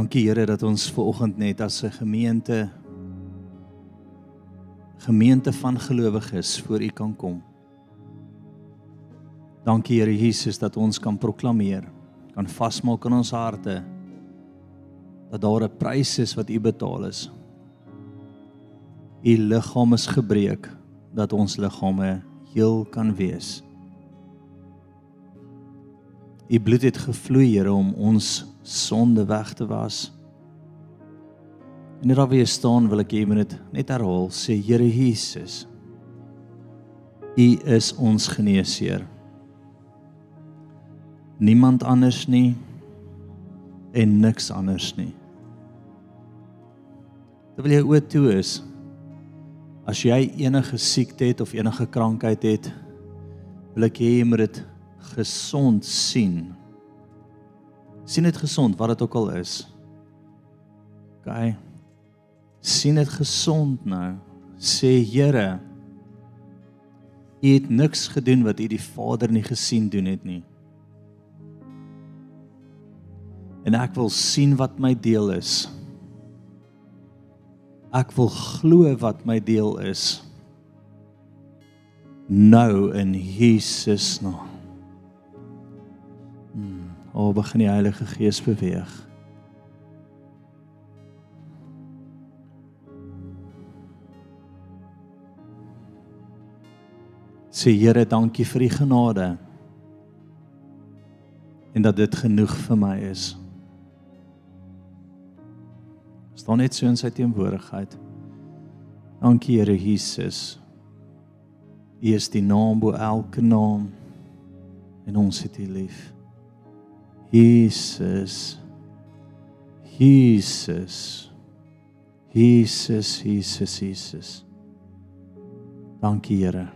Dankie Here dat ons ver oggend net as 'n gemeente gemeente van gelowiges voor U kan kom. Dankie Here Jesus dat ons kan proklameer, kan vasmaak in ons harte dat daar 'n prys is wat U betaal is. U liggaam is gebreek dat ons liggame heel kan wees. U bloed het gevloei Here om ons sonde weg te was. En net daar weer staan wil ek hê jy moet dit net herhaal sê Here Jesus. U is ons geneesheer. Niemand anders nie en niks anders nie. Terwyl jy oop toe is, as jy enige siekte het of enige krankheid het, wil ek hê jy moet dit gesond sien sien dit gesond wat dit ook al is. OK. sien dit gesond nou. Sê Here, U het niks gedoen wat U die Vader nie gesien doen het nie. En ek wil sien wat my deel is. Ek wil glo wat my deel is. Nou in Jesus naam. O, oh, begin die Heilige Gees beweeg. Sê Here, dankie vir u genade. En dat dit genoeg vir my is. Staan net so in sy teenwoordigheid. Dankie Here Jesus. U is die naam bo elke naam en ons het U lief. Jesus. Jesus. Jesus, Jesus, Jesus. Dankie Here.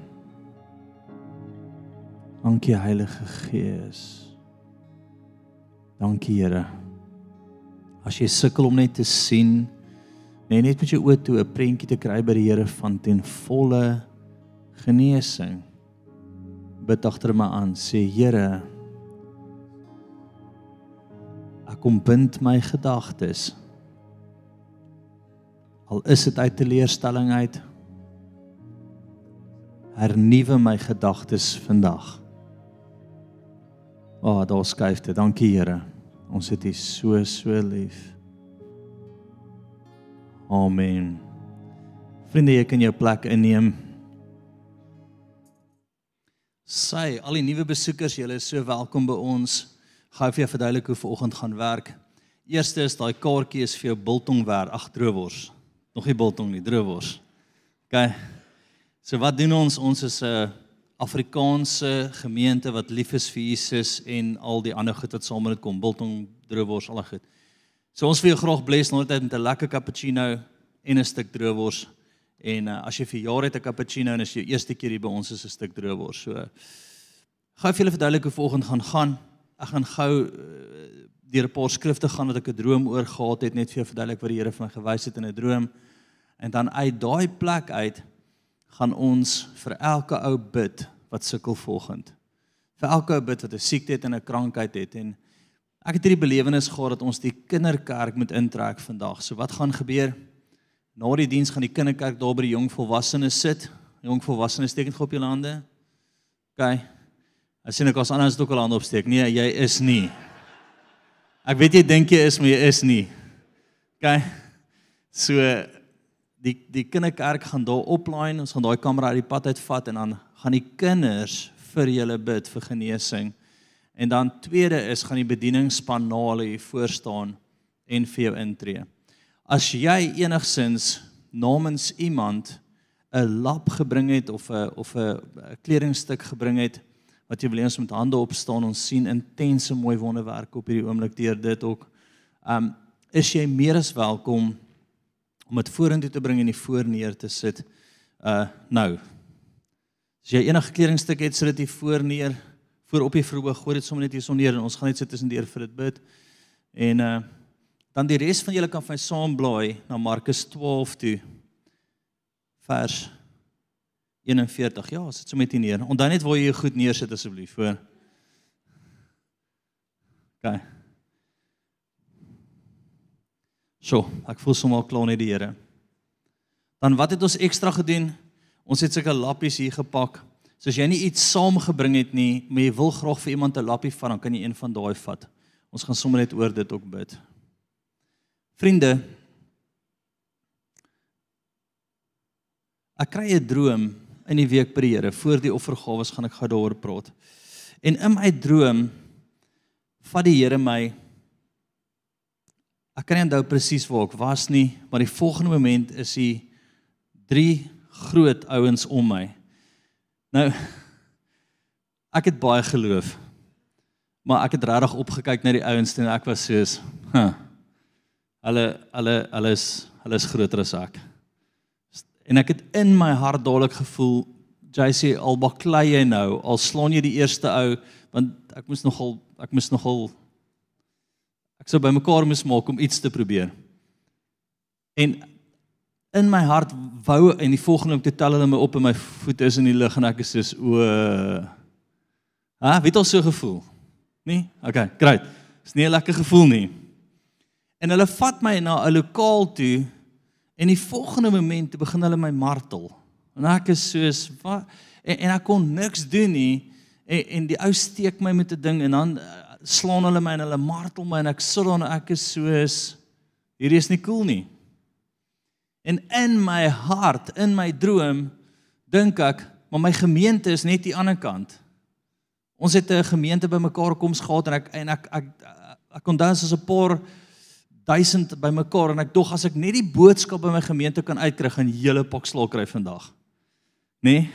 Dankie Heilige Gees. Dankie Here. As jy sukkel om net te sien, nee, net met jou oë toe 'n prentjie te kry by die Here van ten volle genesing. Bid agter my aan, sê Here, kom bind my gedagtes. Al is dit uit teleurstelling uit. Hernuwe my gedagtes vandag. O, oh, daar skuif dit. Dankie Here. Ons het U so so lief. Amen. Vriende, jy kan jou plek inneem. Sy, al die nuwe besoekers, julle is so welkom by ons gaan vir jou verduidelik hoe vanoggend gaan werk. Eerste is daai kaartjie is vir jou biltong werd, ag droewors. Nog nie biltong nie, droewors. OK. So wat doen ons? Ons is 'n Afrikaanse gemeente wat lief is vir Jesus en al die ander goed wat saam met dit kom, biltong, droewors, al die goed. So ons wil jou graag bless nooit met 'n lekker cappuccino en 'n stuk droewors. En uh, as jy vir jare het 'n cappuccino en as jy eerste keer hier by ons is 'n stuk droewors. So gaan vir julle verduidelik hoe volgende gaan gaan ek gaan gou uh, deur 'n paar skrifte gaan wat ek 'n droom oor gehad het net vir jou verduidelik wat die Here vir my gewys het in 'n droom. En dan uit daai plek uit gaan ons vir elke ou bid wat sukkel volgend. Vir elke ou bid wat 'n siekte het en 'n krankheid het en ek het hierdie belewenis gehad dat ons die kinderkerk moet intrek vandag. So wat gaan gebeur? Na die diens gaan die kinderkerk daar by die jong volwassenes sit. Jong volwassenes teken op julle hande. OK. As sien ek as anders ook al hand opsteek. Nee, jy is nie. Ek weet jy dink jy is, maar jy is nie. OK. So die die kinderkerk gaan daar oplaai, ons gaan daai kamera uit die pad uitvat en dan gaan die kinders vir julle bid vir genesing. En dan tweede is gaan die bedieningsspan na hulle hier voor staan en vir jou intree. As jy enigsins namens iemand 'n lap gebring het of 'n of 'n kledingstuk gebring het wat jy wil hê ons met hande op staan ons sien intense mooi wonderwerke op hierdie oomblik deur dit ook. Um is jy meer as welkom om dit vorentoe te bring en die voor neer te sit. Uh nou. As jy enige kledingstuk het, sit dit hier voor neer, voor op die verhoog, gooi dit sommer net hier sonder en ons gaan net sit tussen deur vir dit bid. En uh dan die res van julle kan my saam blaai na Markus 12 toe. Vers 41. Ja, sit so met hier neer. Onthou net waar jy jou goed neersit asseblief, hoor. OK. So, ek voel sommer klaar net die Here. Dan wat het ons ekstra gedoen? Ons het sulke lappies hier gepak. So as jy nie iets saamgebring het nie, maar jy wil graag vir iemand 'n lappie vat, dan kan jy een van daai vat. Ons gaan sommer net oor dit ook bid. Vriende, ek kry 'n droom in die week by die Here. Voor die offergawe gaan ek gou daaroor praat. En in my droom vat die Here my Ek kan nie onthou presies waar ek was nie, maar die volgende oomblik is hy drie groot ouens om my. Nou ek het baie geloof. Maar ek het regtig opgekyk na die ouens en ek was soos, "Huh. Hulle hulle hulle is hulle is groter as ek." En ek het in my hart dadelik gevoel, JC al baklei jy nou, al slaan jy die eerste ou, want ek moes nogal ek moes nogal ek sou bymekaar moes maak om iets te probeer. En in my hart wou en die volgende om te tel hulle my op en my voete is in die lug en ek is soos o Ha, weet al so gevoel? Nee? Okay, great. Is nie 'n lekker gevoel nie. En hulle vat my na 'n lokaal toe en die volgende oomblik begin hulle my martel. En ek is soos wat en, en ek kon niks doen nie en, en die ou steek my met 'n ding en dan uh, slaan hulle my en hulle martel my en ek sit daar en ek is soos hierdie is nie cool nie. En in my hart, in my droom, dink ek, maar my gemeente is net die ander kant. Ons het 'n gemeente bymekaar koms gehad en ek en ek ek ek kon dan so 'n paar duisend bymekaar en ek dog as ek net die boodskap by my gemeente kan uitkry, gaan hele pak slaag kry vandag. Nê? Nee?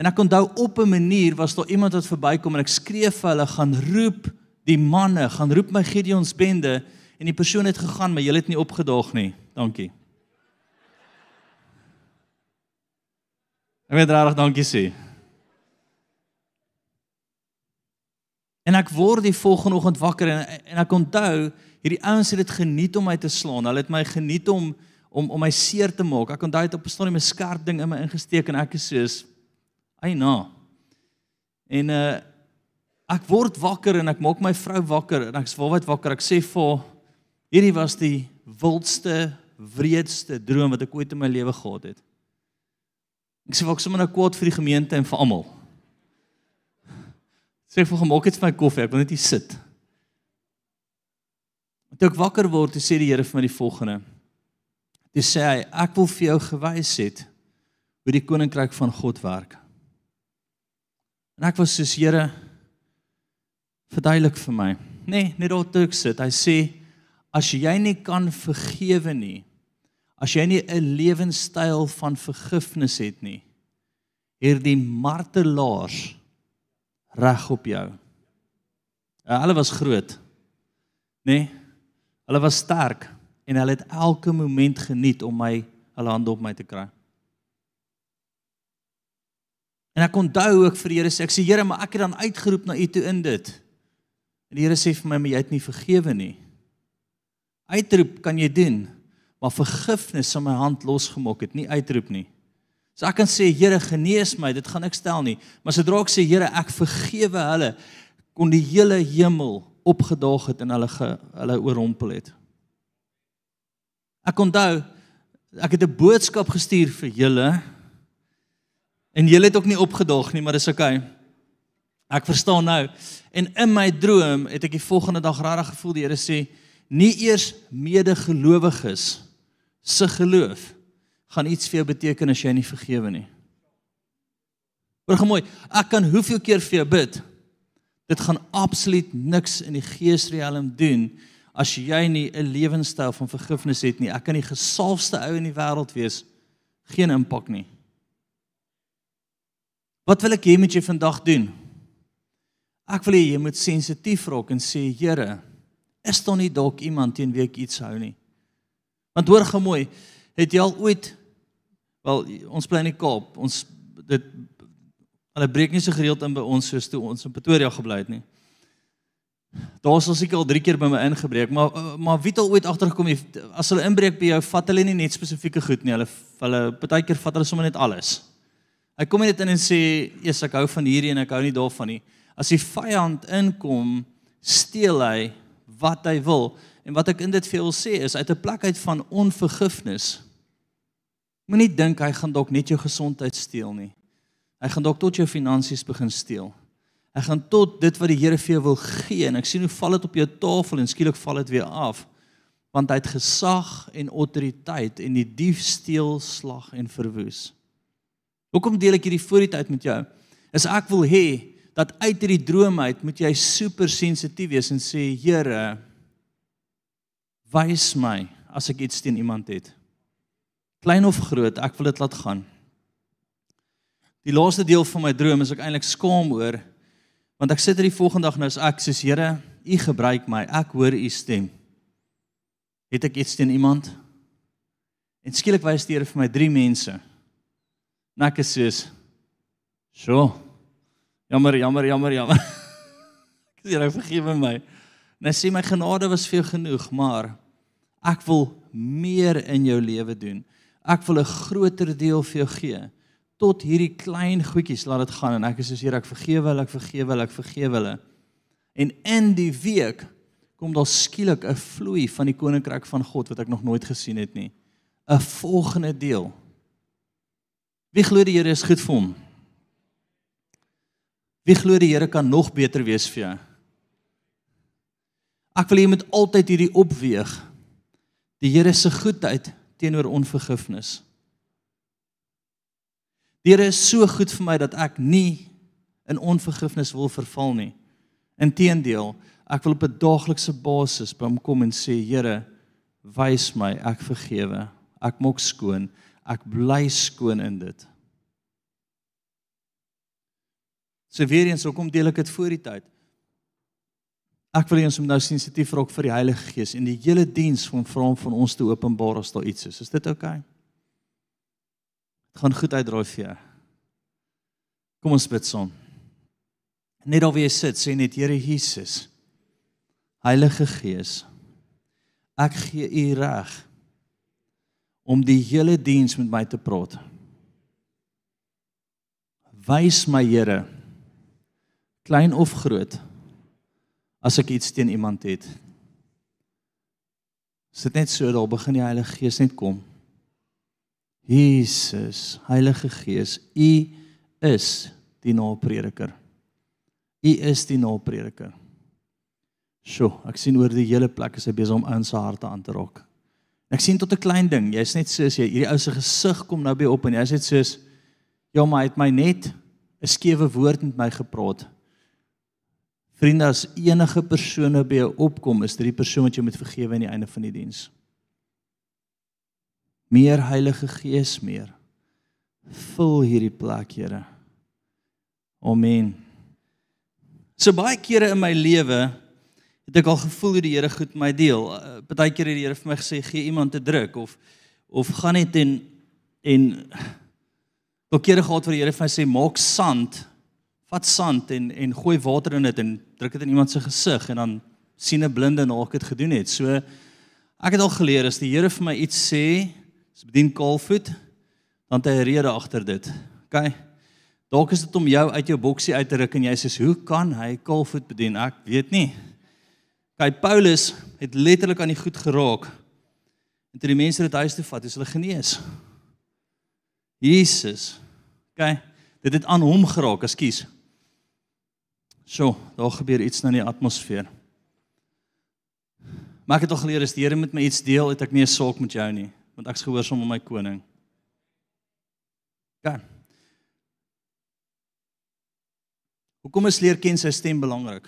En ek onthou op 'n manier was daar iemand wat verbykom en ek skree vir hulle gaan roep die manne, gaan roep my Gideons bende en die persoon het gegaan, maar jy het nie opgedaag nie. Dankie. Ek wil regtig dankie sê. En ek word die volgende oggend wakker en en ek onthou hierdie ouens het dit geniet om my te slaan. Hulle het my geniet om om om my seer te maak. Ek onthou dit op 'n stadium 'n skerp ding in my ingesteek en ek is soos ai na. En uh ek word wakker en ek maak my vrou wakker en ek sê waarwyd wakker. Ek sê vir hierdie was die wildste, wreedste droom wat ek ooit in my lewe gehad het. Ek sê ek sommer nou kwaad vir die gemeente en vir almal. Sê vir hom, "Maak dit vir my koffie, ek wil net hier sit." Toe ek wakker word, sê die Here vir my die volgende. Hy sê hy, "Ek wil vir jou gewys het hoe die koninkryk van God werk." En ek was soos, "Here, verduidelik vir my." Nee, net daar toe ek sit. Hy sê, "As jy nie kan vergewe nie, As jy nie 'n lewenstyl van vergifnis het nie, hierdie martelaars reg op jou. Ja, hulle was groot. Nê? Nee, hulle was sterk en hulle het elke oomblik geniet om my hulle hande op my te kry. En ek onthou ook vir die Here sê ek sê Here, maar ek het dan uitgeroep na U toe in dit. En die Here sê vir my, maar jy het nie vergewe nie. Uitroep kan jy doen, maar vergifnis aan my hand losgemaak het, nie uitroep nie. So ek kan sê Here genees my, dit gaan ek stel nie, maar sodra ek sê Here ek vergewe hulle, kon die hele hemel opgedaag het en hulle ge, hulle oorrompel het. Ek onthou ek het 'n boodskap gestuur vir julle en julle het ook nie opgedaag nie, maar dis oukei. Okay. Ek verstaan nou. En in my droom het ek die volgende dag regtig gevoel die Here sê nie eers medegelowiges se geloof gaan iets vir jou beteken as jy nie vergewe nie. Hoor mooi, ek kan hoeveel keer vir jou bid. Dit gaan absoluut niks in die geesriem doen as jy nie 'n lewenstyl van vergifnis het nie. Ek kan die gesalfste ou in die wêreld wees, geen impak nie. Wat wil ek hê moet jy vandag doen? Ek wil hê jy moet sensitief raak en sê, Here, is daar nie dalk iemand teen wie ek iets hou nie? Want hoor gemooi, het jy al ooit wel ons bly in die Kaap, ons dit hulle breek nie so gereeld in by ons soos toe ons in Pretoria gebly het nie. Daar was al seker al 3 keer by my ingebreek, maar maar wie het al ooit agtergekom as hulle inbreek by jou, vat hulle nie net spesifieke goed nie, hulle hulle partykeer vat hulle sommer net alles. Hy kom net in en sê, "Eers ek hou van hierdie en ek hou nie daarvan nie." As die vyand inkom, steel hy wat hy wil En wat ek in dit vir wil sê is uit 'n plek uit van onvergifnis. Moenie dink hy gaan dalk net jou gesondheid steel nie. Hy gaan dalk tot jou finansies begin steel. Hy gaan tot dit wat die Here vir jou wil gee en ek sien hoe val dit op jou tafel en skielik val dit weer af want hy het gesag en autoriteit en die dief steel slag en verwoes. Hoekom deel ek hierdie vooruitheid met jou? Is ek wil hê dat uit hierdie droom uit moet jy super sensitief wees en sê Here wys my as ek iets teen iemand het. Klein of groot, ek wil dit laat gaan. Die laaste deel van my droom is ek eintlik skaam oor want ek sit hier die volgende dag nou as ek sê Here, U gebruik my. Ek hoor U stem. Het ek iets teen iemand? En skielik wys die Here vir my drie mense. En ek sê: "Sjoe, Jammer, jammer, jammer, jammer. Ek sê jy vergewe my. En hy sê my genade was vir jou genoeg, maar ek wil meer in jou lewe doen. Ek wil 'n groter deel vir jou gee. Tot hierdie klein goedjies laat dit gaan en ek is soos Here, ek vergewe hulle, ek vergewe hulle, ek vergewe hulle. En in die week kom daar skielik 'n vloei van die koninkryk van God wat ek nog nooit gesien het nie. 'n Volgende deel. Wie glo die Here is goed vir hom? Wie glo die Here kan nog beter wees vir jou? Ek wil jy moet altyd hierdie opweeg. Die Here se goedheid teenoor onvergifnis. Die Here is so goed vir my dat ek nie in onvergifnis wil verval nie. Inteendeel, ek wil op 'n daaglikse basis by hom kom en sê Here, wys my, ek vergewe. Ek maak skoon. Ek bly skoon in dit. So weer eens, hoekom deel ek dit voor die tyd? Ek wil eens om nou sensitief raak vir die Heilige Gees en die hele diens van vra hom van ons te openbaar as daar iets is. Is dit oukei? Okay? Dit gaan goed uitdraai vir jou. Kom ons bid saam. Net daar waar jy sit, sê net Here Jesus. Heilige Gees. Ek gee U reg om die hele diens met my te praat. Wys my Here klein of groot as ek iets teen iemand het. Sit net so daar begin die Heilige Gees net kom. Jesus, Heilige Gees, U is die naprediker. U is die naprediker. Sjoe, ek sien oor die hele plek is hy besig om in sy harte aan te raak. Ek sien tot 'n klein ding, jy's net soos jy hierdie ou se gesig kom nou by op en jy's net soos ja, maar hy het my net 'n skewe woord met my gepraat. Vriende, as enige persone by jou opkom, is dit die persoon wat jy moet vergewe aan die einde van die diens. Meer Heilige Gees meer. Vul hierdie plek, Here. Amen. So baie kere in my lewe het ek al gevoel hoe die Here goed my deel. Uh, Partykeer het die Here vir my gesê gee iemand 'n druk of of gaan net en en ook kere gehad waar die Here vir my sê maak sand vat sand en en gooi water in dit en druk dit in iemand se gesig en dan sien 'n blinde na ek dit gedoen het. So ek het al geleer as die Here vir my iets sê, as bedien kaalvoet, dan het hy 'n rede agter dit. OK. Dalk is dit om jou uit jou boksie uit te ruk en jy sê, "Hoe kan hy kaalvoet bedien?" Ek weet nie. OK, Paulus het letterlik aan die goed geraak. En toe die mense dit huis toe vat, is hulle genees. Jesus. OK. Dit het aan hom geraak, ekskuus. So, daar gebeur iets nou in die atmosfeer. Maar ek het al geleer as die Here met my iets deel, het ek nie 'n saak met jou nie, want ek's gehoorsaam aan my koning. Gaan. Hoekom is leer ken sy stem belangrik?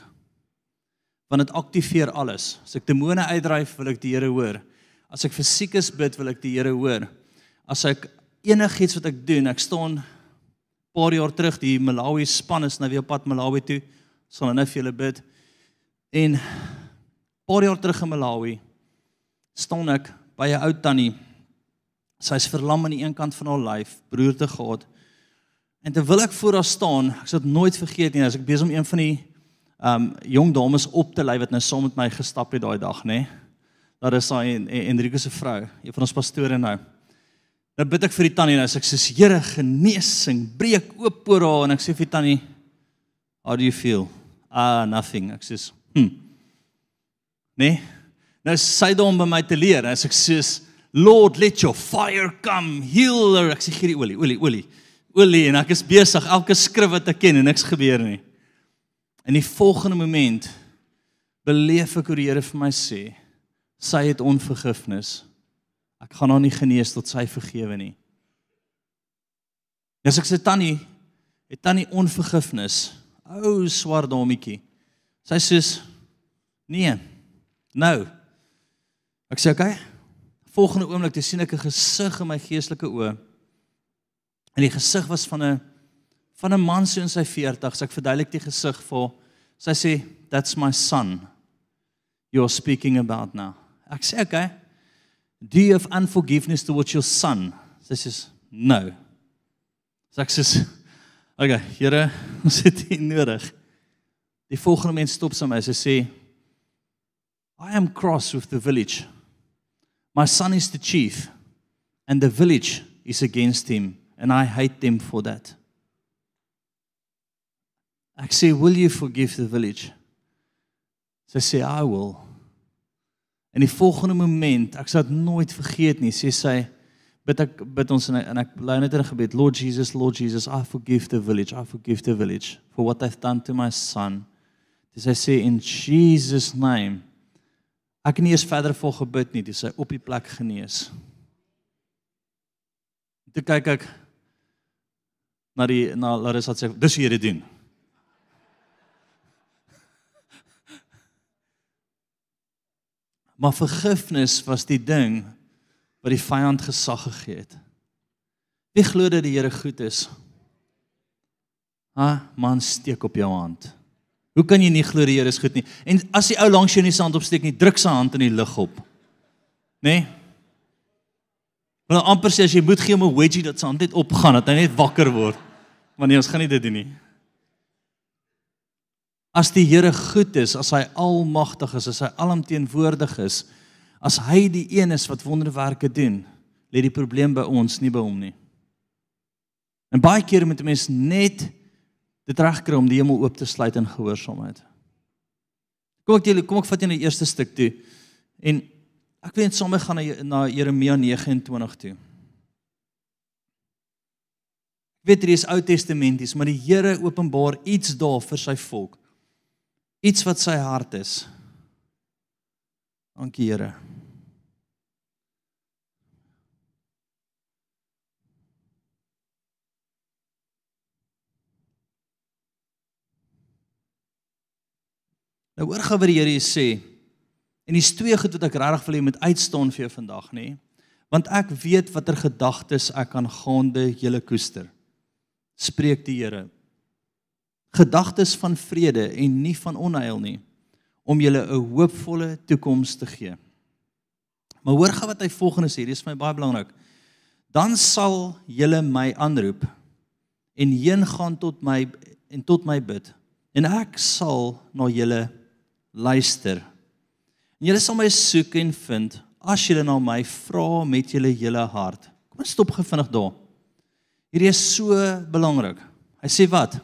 Want dit aktiveer alles. As ek demone uitdryf, wil ek die Here hoor. As ek fisiek is bid, wil ek die Here hoor. As ek enigiets wat ek doen, ek staan paar jaar terug die Malawi span is nou weer op pad Malawi toe sal nou vir julle bid. En paar jaar terug in Malawi staan ek by 'n ou tannie. Sy's verlam aan die een kant van haar lyf, broerte gehad. En terwyl ek voor haar staan, ek sal dit nooit vergeet nie, as ek besig om een van die um jong dames op te lei wat nou saam met my gestap het daai dag, nê. Daar is sy en Enrique se vrou, een van ons pastore nou. Nou bid ek vir die tannie en nou, ek sê Here genesing, breek oop oor haar en ek sê vir die tannie, how do you feel? ah nothing ek sê hm nee Nou sy dom by my te leer. As ek sê Lord, let your fire come, heal her. Ek sê gee die olie, olie, olie. Olie en ek is besig elke skrif wat ek ken en niks gebeur nie. In die volgende oomblik beleef ek hoe die Here vir my sê, sy het onvergifnis. Ek gaan haar nie genees tot sy vergewe nie. As ek sê tannie, het tannie onvergifnis. Ou swart dommetjie. Sy sê nee. Nou. Ek sê okay. Volgende oomblik te sien ek 'n gesig in my geestelike oë. En die gesig was van 'n van 'n man so in sy 40s. Ek verduidelik die gesig vir sy sê that's my son you're speaking about now. Ek sê okay. Do you have unforgiveness towards your son? Sy sê no. So ek sê okay, Here, ons het dit nodig. Die volgende mens stop sy my. Sy sê I am cross with the village. My son is the chief and the village is against him and I hate them for that. Ek sê, "Will you forgive the village?" Sy sê, "I will." In die volgende oomblik, ek sal dit nooit vergeet nie, sê sy, bid ek bid ons en, en ek bly net in gebed, "Lord Jesus, Lord Jesus, I forgive the village. I forgive the village for what they've done to my son." Dis hy sê in Jesus name. Ek het nie eens verder vir gebid nie, dis hy op die plek genees. Toe kyk ek na die na Larissa sê dis dit doen. Maar vergifnis was die ding wat die vyand gesag gegee het. Wie glo dat die Here goed is? Ha, man steek op jou hand. Hoe kan jy nie glo die Here is goed nie? En as die ou langs jou nie sy hand opsteek nie, druk sy hand in die lug op. Nê? Nee? Want amper sê as jy moet gee om 'n wedgie dat sy hand net opgaan, dat hy net wakker word. Maar nee, ons gaan nie dit doen nie. As die Here goed is, as hy almagtig is, as hy alomteenwoordig is, as hy die een is wat wonderwerke doen, lê die probleem by ons, nie by hom nie. En baie keer moet 'n mens net dit regkry om die hemel oop te sluit in gehoorsaamheid. Kom ek julle kom ek vat jy na die eerste stuk toe. En Ek wil net sommer gaan na, na Jeremia 29 toe. Ek weet hier is Ou Testamenties, maar die Here openbaar iets daar vir sy volk. Iets wat sy hart is. Dankie Here. Nou hoor gou wat die Here sê. En dis twee goed wat ek regtig wil hê moet uitstaan vir jou vandag, nê? Want ek weet watter gedagtes ek aan gaande julle koester. Spreek die Here. Gedagtes van vrede en nie van onheil nie, om julle 'n hoopvolle toekoms te gee. Maar hoor gou wat hy volgende sê, dis vir my baie belangrik. Dan sal julle my aanroep en heen gaan tot my en tot my bid en ek sal na julle luister. En julle sal my soek en vind as julle na my vra met julle hele hart. Kom ons stop gevinnig daar. Hierdie is so belangrik. Hy sê wat?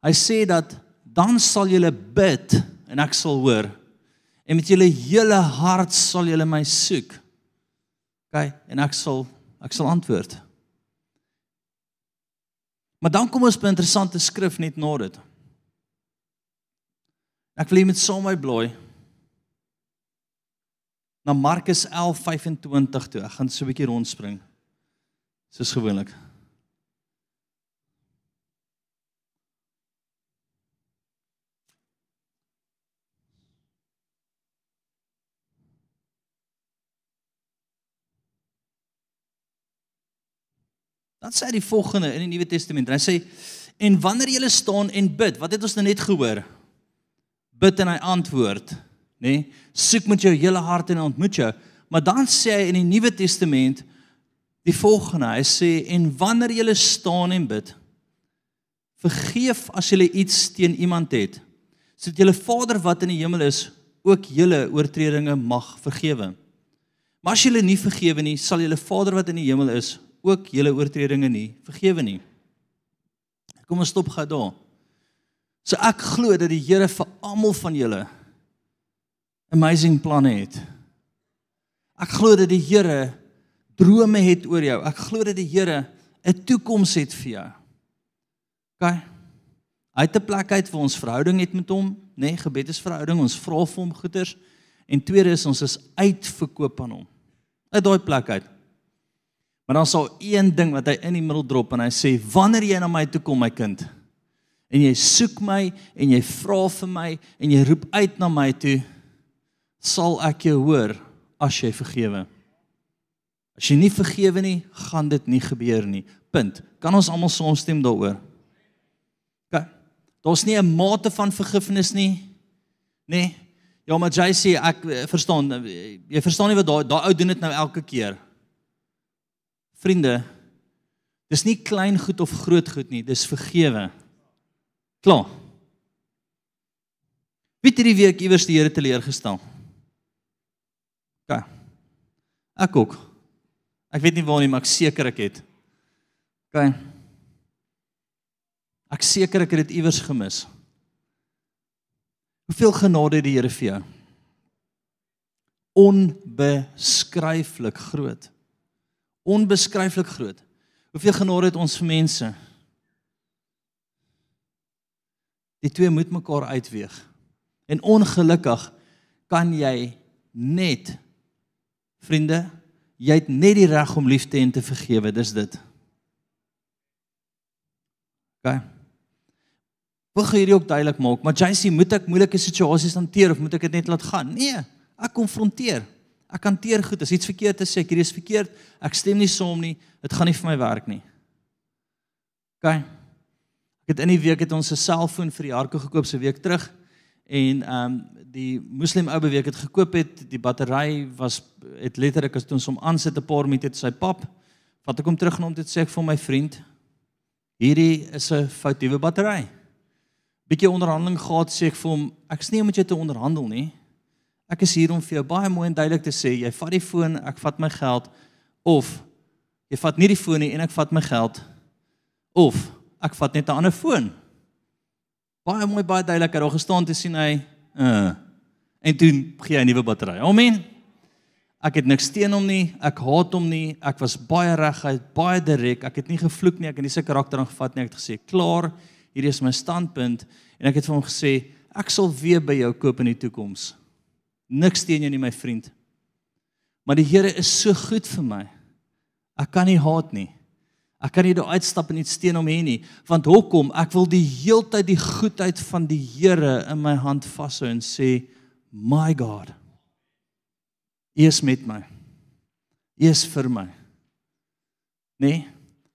Hy sê dat dan sal julle bid en ek sal hoor. En met julle hele hart sal julle my soek. OK, en ek sal ek sal antwoord. Maar dan kom ons by 'n interessante skrif net na dit. Ek wil hê met saam my bloei na Markus 11:25 toe. Ek gaan so 'n bietjie rondspring. Soos gewoonlik. Dan sê hy die volgende in die Nuwe Testament. Hy sê en wanneer jy staan en bid, wat het ons nou net gehoor? Bid en hy antwoord nê? Nee? Soek met jou hele hart en ontmoet jou. Maar dan sê hy in die Nuwe Testament die volgende. Hy sê en wanneer jy staan en bid, vergeef as jy iets teen iemand het, sodat julle Vader wat in die hemel is ook julle oortredinge mag vergewe. Maar as jy nie vergewe nie, sal julle Vader wat in die hemel is ook julle oortredinge nie vergewe nie. Kom ons stop gou daar. So ek glo dat die Here vir almal van julle amazing planne het. Ek glo dat die Here drome het oor jou. Ek glo dat die Here 'n toekoms het vir jou. OK. Hy het 'n plek uit vir ons verhouding het met hom, nê? Nee, gebed is verhouding. Ons vra vir hom goeders. En tweede is ons is uitverkoop aan hom. Uit daai plek uit. Maar dan sal een ding wat hy in die middel drop en hy sê wanneer jy na my toe kom my kind en jy soek my en jy vra vir my en jy roep uit na my toe sal ek jou hoor as jy vergewe. As jy nie vergewe nie, gaan dit nie gebeur nie. Punt. Kan ons almal saamstem daaroor? OK. Daar's nie 'n mate van vergifnis nie. Nê? Nee. Ja, maar jy sê ek eh, verstaan jy verstaan nie wat daai daai ou doen dit nou elke keer. Vriende, dis nie klein goed of groot goed nie, dis vergewe. Klaar. Wie het hierdie week iewers die Here teleurgestel? OK. Ek ook. Ek weet nie waar nie, maar ek seker ek het. OK. Ek seker ek het dit iewers gemis. Hoeveel genade het die Here vir jou? Onbeskryflik groot. Onbeskryflik groot. Hoeveel genade het ons vir mense? Die twee moet mekaar uitweeg. En ongelukkig kan jy net vriende, jy het net die reg om lief te hê en te vergewe, dis dit. OK. Gee hierdie ook duidelik maak, maar sê moet ek moeilike situasies hanteer of moet ek dit net laat gaan? Nee, ek konfronteer. Ek hanteer goed. As iets verkeerd is, sê ek hierdie is verkeerd. Ek stem nie saam nie. Dit gaan nie vir my werk nie. OK. Ek het in die week het ons 'n selfoon vir die Jarko gekoop se week terug. En ehm um, die moslim ou beweek het gekoop het die battery was het letterlik as toe ons hom aansit 'n paar minute het sy pap. Vat ek hom terug en hom dit sê ek vir my vriend hierdie is 'n foutiewe battery. Bietjie onderhandeling gehad sê ek vir hom ek is nie om met jou te onderhandel nie. Ek is hier om vir jou baie mooi en duidelik te sê jy vat die foon, ek vat my geld of jy vat nie die foon nie en ek vat my geld of ek vat net 'n ander foon. Baie mooi baie duidelik het daar gestaan te sien hy uh en toe gee hy 'n nuwe battery. Amen. Ek het niks teen hom nie, ek haat hom nie, ek was baie reguit, baie direk, ek het nie gevloek nie, ek het nie sy karakter aangevat nie, ek het gesê klaar, hierdie is my standpunt en ek het vir hom gesê ek sal weer by jou koop in die toekoms. Niks teen jou nie my vriend. Maar die Here is so goed vir my. Ek kan nie haat nie. Ek kan nie daar uitstap en iets teen hom hê nie, want hoekom? Ek wil die heeltyd die goedheid van die Here in my hand vashou en sê, "My God, U is met my. U is vir my." Nee,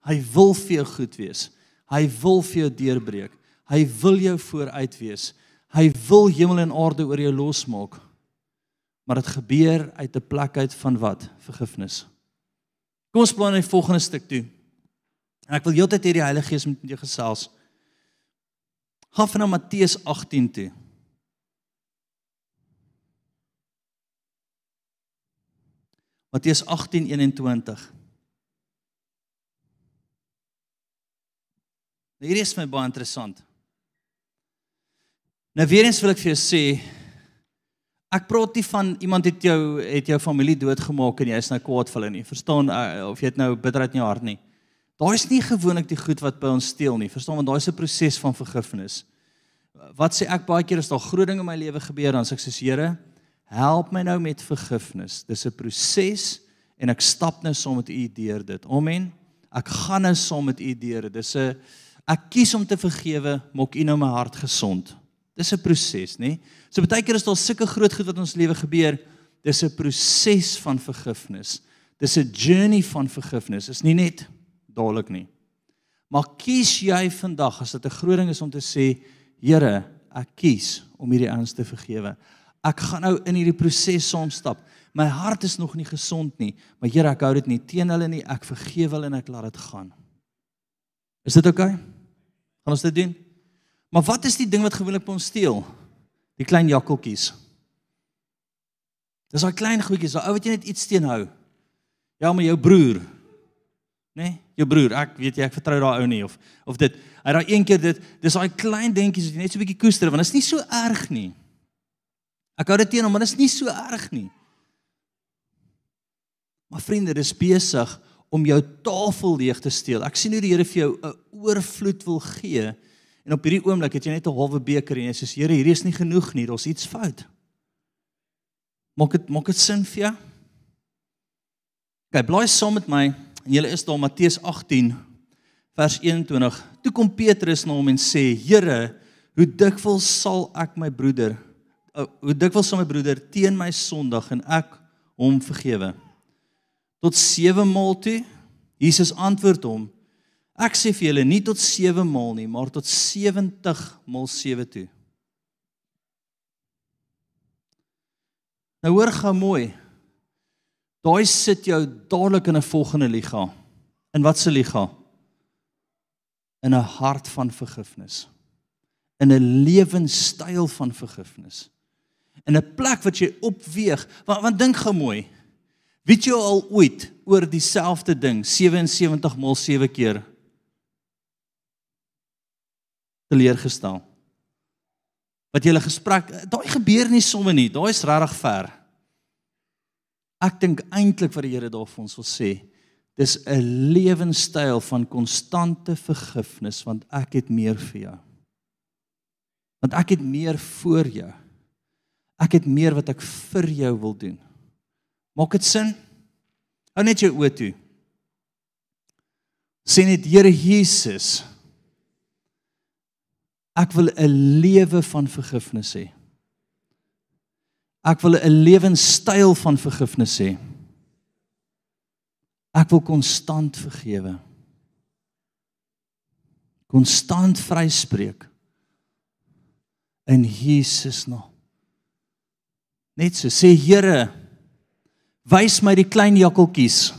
hy wil vir jou goed wees. Hy wil vir jou deurbreek. Hy wil jou vooruit wees. Hy wil hemel en aarde oor jou losmaak. Maar dit gebeur uit 'n plek uit van wat? Vergifnis. Kom ons bly in die volgende stuk toe. En ek wil heeltyd hierdie Heilige Gees met jou gesels. Gaan van na Matteus 18 toe. Matteus 18:21 Nou hierdie is my baie interessant. Nou weer eens wil ek vir jou sê ek praat nie van iemand het jou het jou familie doodgemaak en jy is nou kwaad vir hulle nie. Verstaan uh, of jy het nou bitterheid in jou hart nie. Daai is nie gewoonlik die goed wat by ons steel nie. Verstaan want daai is 'n proses van vergifnis. Wat sê ek baie keer as daar groot dinge in my lewe gebeur dan sê ek soos Here, help my nou met vergifnis. Dis 'n proses en ek stap nou saam met u deur dit. Amen. Ek gaan nou saam met u deur. Dis 'n ek kies om te vergewe, maak U nou my hart gesond. Dis 'n proses, nê? So baie keer is daar sulke groot goed wat ons lewe gebeur. Dis 'n proses van vergifnis. Dis 'n journey van vergifnis. Is nie net dadelik nie. Maar kies jy vandag as dit 'n groot ding is om te sê, Here, ek kies om hierdie ouens te vergewe. Ek gaan nou in hierdie proses saamstap. My hart is nog nie gesond nie, maar Here, ek hou dit nie teen hulle nie. Ek vergewe hulle en ek laat dit gaan. Is dit oukei? Okay? Gaan ons dit doen? Maar wat is die ding wat gewoonlik by ons steel? Die klein jakkeltjies. Dis daai klein goedjies, daai ou wat jy net iets teenhou. Ja, maar jou broer. Né? Nee, jou broer. Ek weet jy ek vertrou daai ou nie of of dit. Hy daai een keer dit, dis daai klein dingetjies wat jy net so 'n bietjie koester want dit is nie so erg nie. Ek hou dit teen hom, maar dit is nie so erg nie. Maar vriende, dis besig om jou tafel leeg te steel. Ek sien hoe die Here vir jou 'n oorvloed wil gee. En op hierdie oomblik het jy net 'n halwe beker en jy sê Here, hierdie is nie genoeg nie, daar's iets fout. Maak dit maak dit sin vir jou? Kyk, blaai saam met my en jy is daar Matteus 18 vers 21. Toe kom Petrus na hom en sê: "Here, hoe dikwels sal ek my broeder hoe dikwels sal my broeder teen my sondig en ek hom vergewe?" Tot 7 maal toe. Jesus antwoord hom: Ek sê vir julle nie tot 7 maal nie, maar tot 70 maal 7 toe. Nou hoor gou mooi. Daai sit jou dadelik in 'n volgende liga. In wat se liga? In 'n hart van vergifnis. In 'n lewenstyl van vergifnis. In 'n plek wat jy opweeg. Want, want dink gou mooi. Weet jy al ooit oor dieselfde ding 77 maal 7 keer teleurgestel? Wat julle gesprek, daai gebeur nie sommer nie, daai is regtig ver. Ek dink eintlik wat die Here daar vir ons wil sê, dis 'n lewenstyl van konstante vergifnis want ek het meer vir jou. Want ek het meer vir jou. Ek het meer wat ek vir jou wil doen. Maak dit sin? Hou net jou oë toe. Sê net Here Jesus. Ek wil 'n lewe van vergifnis hê. Ek wil 'n lewenstyl van vergifnis hê. Ek wil konstant vergewe. Konstant vryspreek in Jesus naam. Net so sê Here wys my die klein jakkaltjies.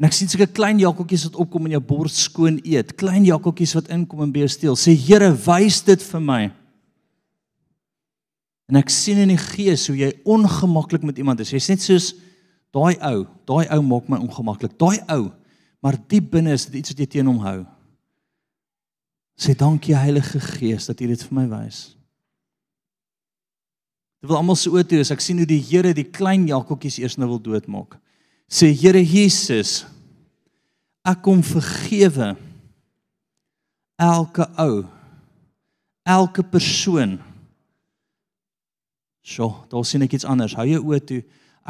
En ek sien seker klein jakkaltjies wat opkom in jou bors skoon eet, klein jakkaltjies wat inkom en by jou steel. Sê Here, wys dit vir my. En ek sien in die gees hoe jy ongemaklik met iemand is. Jy's net soos daai ou, daai ou maak my ongemaklik. Daai ou, maar diep binne is dit iets wat jy teen hom hou. Sê dankie Heilige Gees dat jy dit vir my wys. Dit wil almal se oë toe as ek sien hoe die Here die klein jakkaltjies eers nou wil doodmaak. Sê Here Jesus, ek kom vergewe elke ou, elke persoon. Sjoe, daar sien ek iets anders. Hou jou oë toe.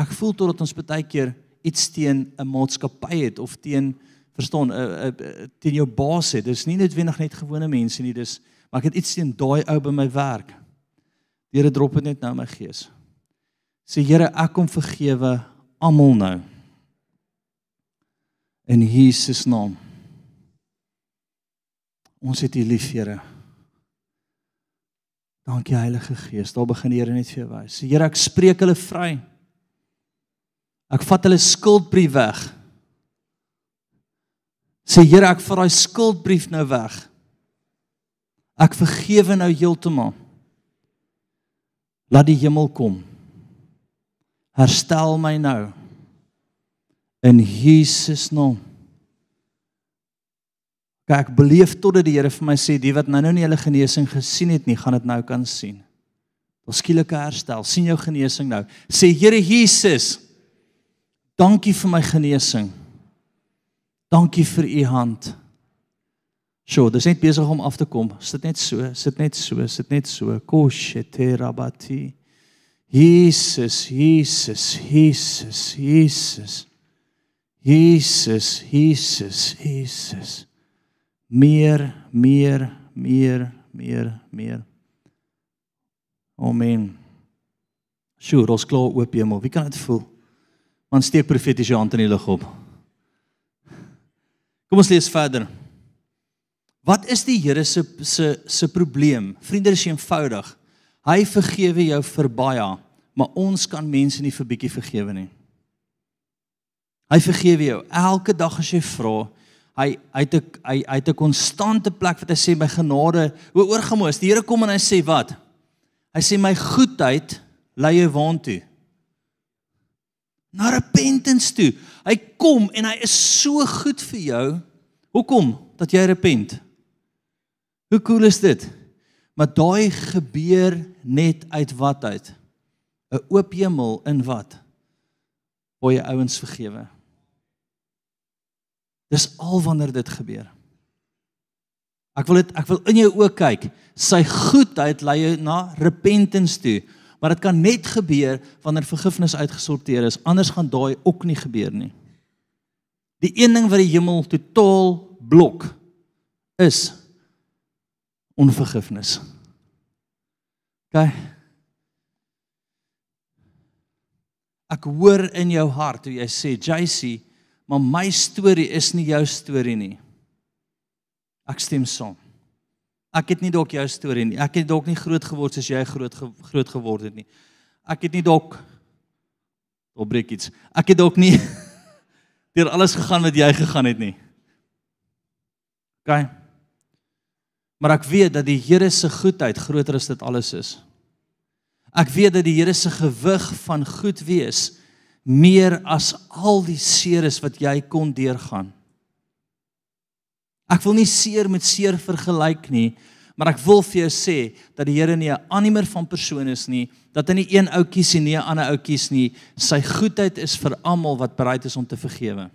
Ek voel totdat ons baie keer iets teen 'n maatskappy het of teen verstaan, 'n uh, uh, teen jou baas het. Dis nie noodwendig net gewone mense nie, dis maar ek het iets teen daai ou by my werk. Die Here drop dit net nou my gees. Sê Here, ek kom vergewe almal nou. In Jesus naam. Ons het U lief, Here. Dankie Heilige Gees. Daar begin die Here net vir jou wys. Here, ek spreek hulle vry. Ek vat hulle skuldbrief weg. Sê Here, ek vat daai skuldbrief nou weg. Ek vergewe nou heeltemal. Laat die hemel kom. Herstel my nou. In Jesus naam. Kyk, ek beleef totdat die Here vir my sê die wat nou nou nie hulle genesing gesien het nie, gaan dit nou kan sien. Ons skielike herstel, sien jou genesing nou. Sê Here Jesus, dankie vir my genesing. Dankie vir u hand. Sjoe, dis net besig om af te kom. Sit net so, sit net so, sit net so. Kosheterabati. Jesus, Jesus, Jesus, Jesus. Jesus, Jesus, Jesus. Meer, meer, meer, meer, meer. Amen. Sjoe, ons klaar oop hemel. Wie kan dit voel? Man steek profetiese hand in die lug op. Kom ons lees verder. Wat is die Here se se se probleem? Vriende, is eenvoudig. Hy vergewe jou vir baie, maar ons kan mense nie vir bietjie vergewe nie. Hy vergewe jou elke dag as jy vra. Hy hy het 'n hy hy het 'n konstante plek wat hy sê my genade, o oorgemoes. Die Here kom en hy sê wat? Hy sê my goedheid lei jou waantoe. Na repentance toe. Hy kom en hy is so goed vir jou. Hoekom? Dat jy repent. Hoe cool is dit? Maar daai gebeur net uit wat uit? 'n Oop hemel in wat? Waar jy ouens vergewe. Dis al wanneer dit gebeur. Ek wil dit ek wil in jou oë kyk. Sy goedheid lei jou na repentance toe. Maar dit kan net gebeur wanneer vergifnis uitgesorteer is. Anders gaan daai ook nie gebeur nie. Die een ding wat die hemel totaal blok is onvergifnis. OK. Ek hoor in jou hart hoe jy sê, "JC, maar my storie is nie jou storie nie." Ek stem saam. Ek het nie dalk jou storie nie. Ek het dalk nie groot geword soos jy groot ge, groot geword het nie. Ek het nie dalk opbreek iets. Ek het dalk nie deur alles gegaan wat jy gegaan het nie. OK. Maar ek weet dat die Here se goedheid groter as dit alles is. Ek weet dat die Here se gewig van goed wees meer as al die seer is wat jy kon deurgaan. Ek wil nie seer met seer vergelyk nie, maar ek wil vir jou sê dat die Here nie 'n animer van persoon is nie, dat hy nie een ou kies en nie 'n ander ou kies nie. Sy goedheid is vir almal wat bereid is om te vergewe.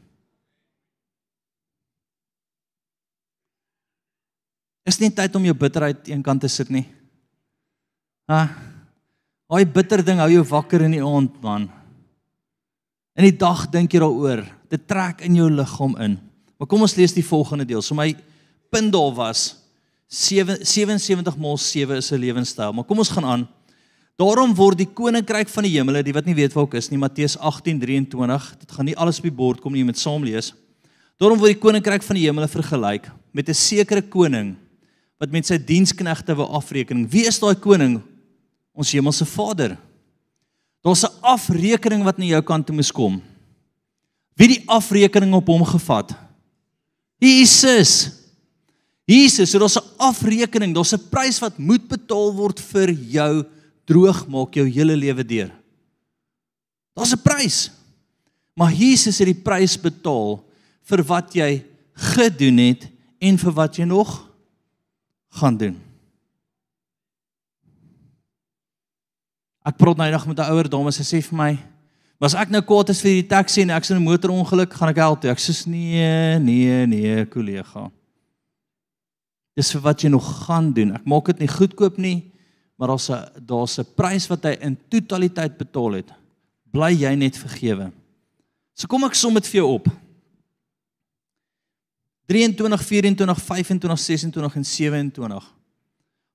Is nie tyd om jou bitterheid eenkant te sit nie. Ha. Daai bitter ding hou jou wakker in die aand, man. In die dag dink jy daaroor. Dit trek in jou liggaam in. Maar kom ons lees die volgende deel. So my punt daar was 7 77 maal 7 is 'n lewenstyl. Maar kom ons gaan aan. Daarom word die koninkryk van die hemele, die wat nie weet waar ek is nie, Matteus 18:23. Dit gaan nie alles op die bord kom nie, jy moet saam lees. Daarom word die koninkryk van die hemele vergelyk met 'n sekere koning wat met sy diensknegte wou afrekening. Wie is daai koning? Ons hemelse Vader. Daar's 'n afrekening wat na jou kant toe moes kom. Wie die afrekening op hom gevat? Jesus. Jesus, so daar's 'n afrekening, daar's 'n prys wat moet betaal word vir jou droog maak jou hele lewe deur. Daar's 'n prys. Maar Jesus het die prys betaal vir wat jy gedoen het en vir wat jy nog gaan doen. Ek praat nou eendag met 'n ouer dame, sy sê vir my, "Was ek nou kwaad is vir die taxi en ek sien 'n motorongeluk, gaan ek help toe." Ek sê, "Nee, nee, nee, kollega. Dis vir wat jy nog gaan doen. Ek maak dit nie goedkoop nie, maar daar's 'n daar's 'n prys wat hy in totaliteit betaal het. Bly jy net vergewe." So kom ek som dit vir jou op. 23, 24, 25, 26 en 27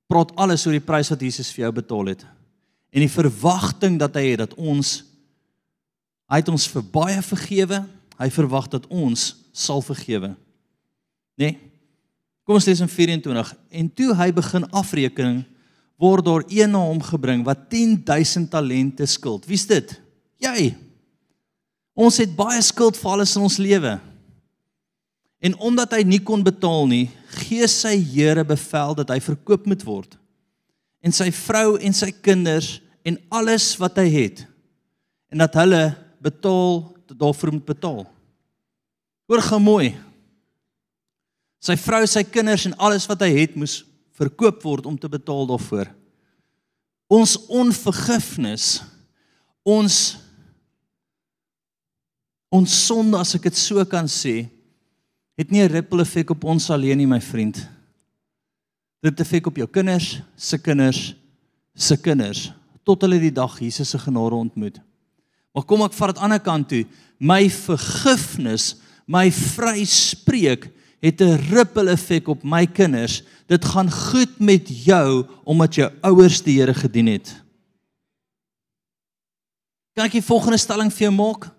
praat alles oor die prys wat Jesus vir jou betaal het. En die verwagting dat hy het dat ons hy het ons vir baie vergewe, hy verwag dat ons sal vergewe. Nê? Nee? Kom ons lees in 24 en toe hy begin afrekening word daar een na hom gebring wat 10000 talente skuld. Wie's dit? Jy. Ons het baie skuld vir alles in ons lewe. En omdat hy nie kon betaal nie, gee sy Here bevel dat hy verkoop moet word. En sy vrou en sy kinders en alles wat hy het en dat hulle betaal daarvoor moet betaal. Hoor gou mooi. Sy vrou, sy kinders en alles wat hy het moes verkoop word om te betaal daarvoor. Ons onvergifnis, ons ons sonde as ek dit so kan sê, het nie 'n ripple effek op ons alleen nie, my vriend. Dit effek op jou kinders, se kinders, se kinders tot hulle die dag Jesus se genade ontmoet. Maar kom ek vat dit aan die ander kant toe. My vergifnis, my vryspreek het 'n ripple effek op my kinders. Dit gaan goed met jou omdat jou ouers die Here gedien het. Kan ek die volgende stelling vir jou maak?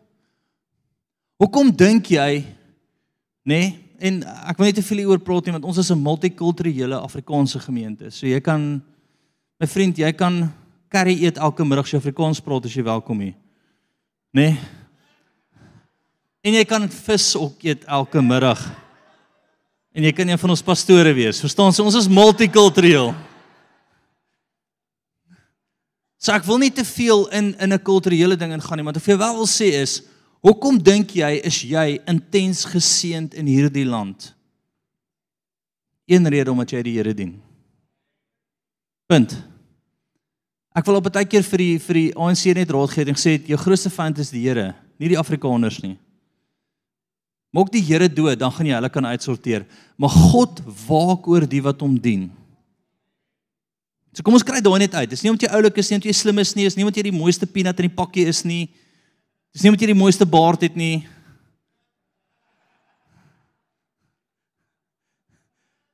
Hoekom dink jy Nê? Nee? En ek wil net te veel oor praat nie want ons is 'n multikulturele Afrikaanse gemeente. So jy kan my vriend, jy kan curry eet elke middag as jy Afrikaans praat as jy welkom hier. Nê? Nee? En jy kan vis ook eet elke middag. En jy kan een van ons pastore wees. Verstaan jy? Ons is multikultureel. So ek wil nie te veel in in 'n kulturele ding ingaan nie, maar wat ek vir jou wel wil sê is Hoekom dink jy is jy intens geseënd in hierdie land? Een rede omdat jy die Here dien. Punt. Ek wil op 'n tydjie vir die vir die ANC net raad gee en gesê jou grootste vyand is die Here, nie die Afrikaners nie. Maak die Here dood, dan gaan jy hulle kan uitsorteer. Maar God waak oor die wat hom dien. So kom ons kry daai net uit. Dis nie omdat jy oulik is nie, omdat jy slim is nie, is nie omdat jy die mooiste peanut in die pakkie is nie. Dis nie omdat jy die mooiste baard het nie.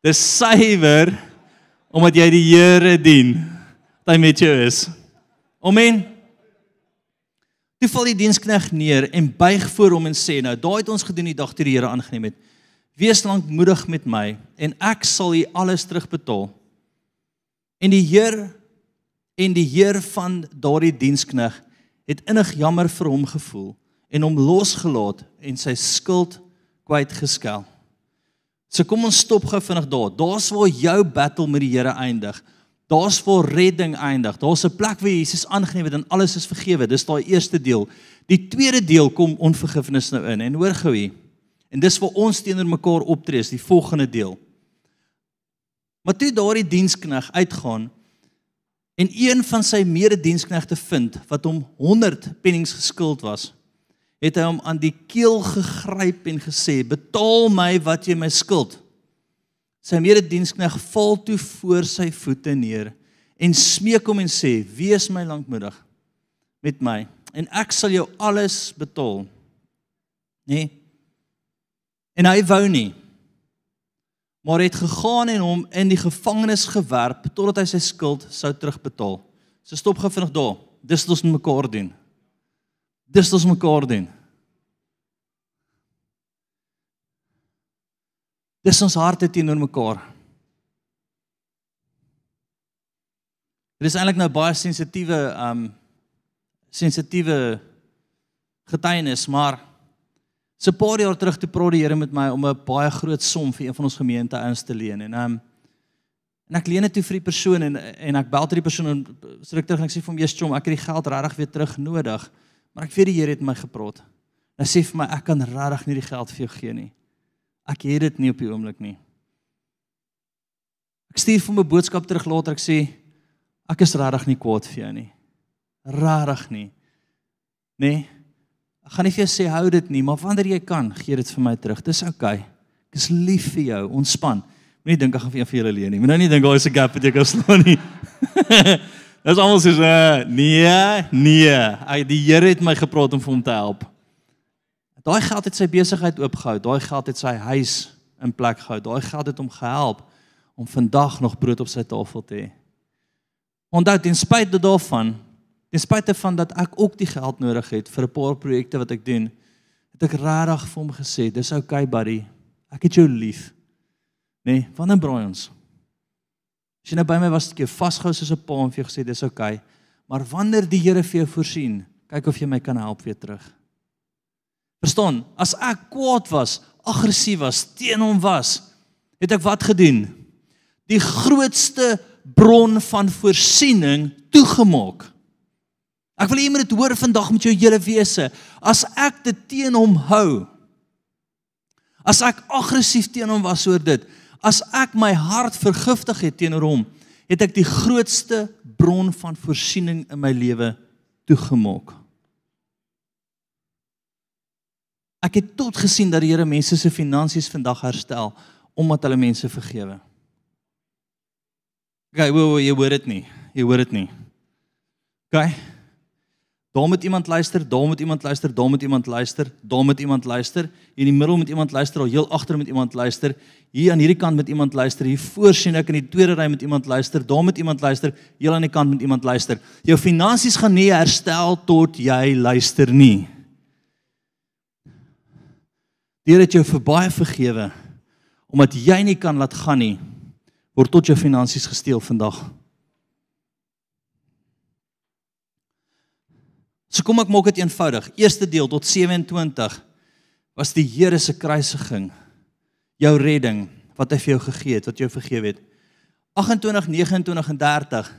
Dis suiwer omdat jy die Here dien dat hy met jou is. Amen. Toe val die dienskneg neer en buig voor hom en sê nou, daai het ons gedoen die dag toe die Here aangeneem het. Wees lankmoedig met my en ek sal u alles terugbetaal. En die Heer en die Heer van daardie dienskneg het innig jammer vir hom gevoel en hom losgelaat en sy skuld kwytgeskel. So kom ons stop gou vinnig daar. Daar's waar jou battle met die Here eindig. Daar's waar redding eindig. Daar's 'n plek waar Jesus aangeneem het en alles is vergewe. Dis daai eerste deel. Die tweede deel kom onvergifnis nou in. En hoor gou hier. En dis vir ons teenoor mekaar optree, die volgende deel. Maar toe daardie dienskneg uitgaan en een van sy medediensknegte vind wat hom 100 pennings geskuld was, het hy hom aan die keel gegryp en gesê: "Betaal my wat jy my skuld." Sy mededienskneg val toe voor sy voete neer en smeek hom en sê: "Wees my lankmoedig met my en ek sal jou alles betaal." Nee. En hy wou nie. Maar het gegaan en hom in die gevangenis gewerp totdat hy sy skuld sou terugbetaal. So stop gou vinnig daar. Dis wat ons met mekaar doen. Dis wat ons mekaar doen. Dis ons harte teenoor mekaar. Dit is eintlik nou baie sensitiewe um sensitiewe getuienis, maar so 'n paar jaar terug toe praat die Here met my om 'n baie groot som vir een van ons gemeente ouens te leen en um en ek leen dit toe vir die persoon en en ek bel ter die persoon en sê ek terug en ek sê vir hom eers chom, ek het die geld regtig weer terug nodig, maar ek weet die Here het my gepraat. Hy sê vir my ek kan regtig nie die geld vir jou gee nie. Ek het dit nie op die oomblik nie. Ek stuur vir my boodskap terug later ek sê ek is regtig nie kwaad vir jou nie. Regtig nie. Nee. Ek gaan nie vir jou sê hou dit nie, maar wanneer jy kan, gee dit vir my terug. Dis oukei. Okay. Ek is lief vir jou. Ontspan. Moenie dink ek gaan vir jou vir julle leen nie. Moenie nou dink daar is 'n gap wat jy kan slaan nie. Dis almal sê uh, nee, nee. Hy die Here het my gepraat om vir hom te help. Daai geld het sy besigheid oopgehou, daai geld het sy huis in plek gehou, daai geld het hom gehelp om vandag nog brood op sy tafel te hê. Onthou ten spyte daarvan, ten spyte van dat ek ook die geld nodig het vir 'n paar projekte wat ek doen, het ek regtig vir hom gesê, dis okay buddy, ek het jou lief. Nee, wanneer braai ons? As jy nou by my was, ek jou vasgehou soos 'n pa en vir jou gesê dis okay, maar wanneer die Here vir jou voorsien, kyk of jy my kan help weer terug. Verstaan? As ek kwaad was, aggressief was, teen hom was, het ek wat gedoen? Die grootste bron van voorsiening toegemaak. Ek wil hê jy moet dit hoor vandag met jou hele wese. As ek dit teen hom hou, as ek aggressief teen hom was oor dit, as ek my hart vergiftig het teenoor hom, het ek die grootste bron van voorsiening in my lewe toegemaak. Ek het tot gesien dat die Here mense se finansies vandag herstel omdat hulle mense vergewe. Okay, wo, wo, jy hoor dit nie. Jy hoor dit nie. Okay. Daar moet iemand luister, daar moet iemand luister, daar moet iemand luister, daar moet iemand luister. Hier in die middel moet iemand luister, al heel agter moet iemand luister. Hier aan hierdie kant moet iemand luister. Hier voor sien ek in die tweede ry moet iemand luister, daar moet iemand luister, heel aan die kant moet iemand luister. Jou finansies gaan nie herstel tot jy luister nie. Deur dit jou vir baie vergewe omdat jy nie kan laat gaan nie word tot jou finansies gesteel vandag. So kom ek maak dit eenvoudig. Eerste deel tot 27 was die Here se kruisiging, jou redding wat hy vir jou gegee het, wat jou vergewe het. 28, 29 en 30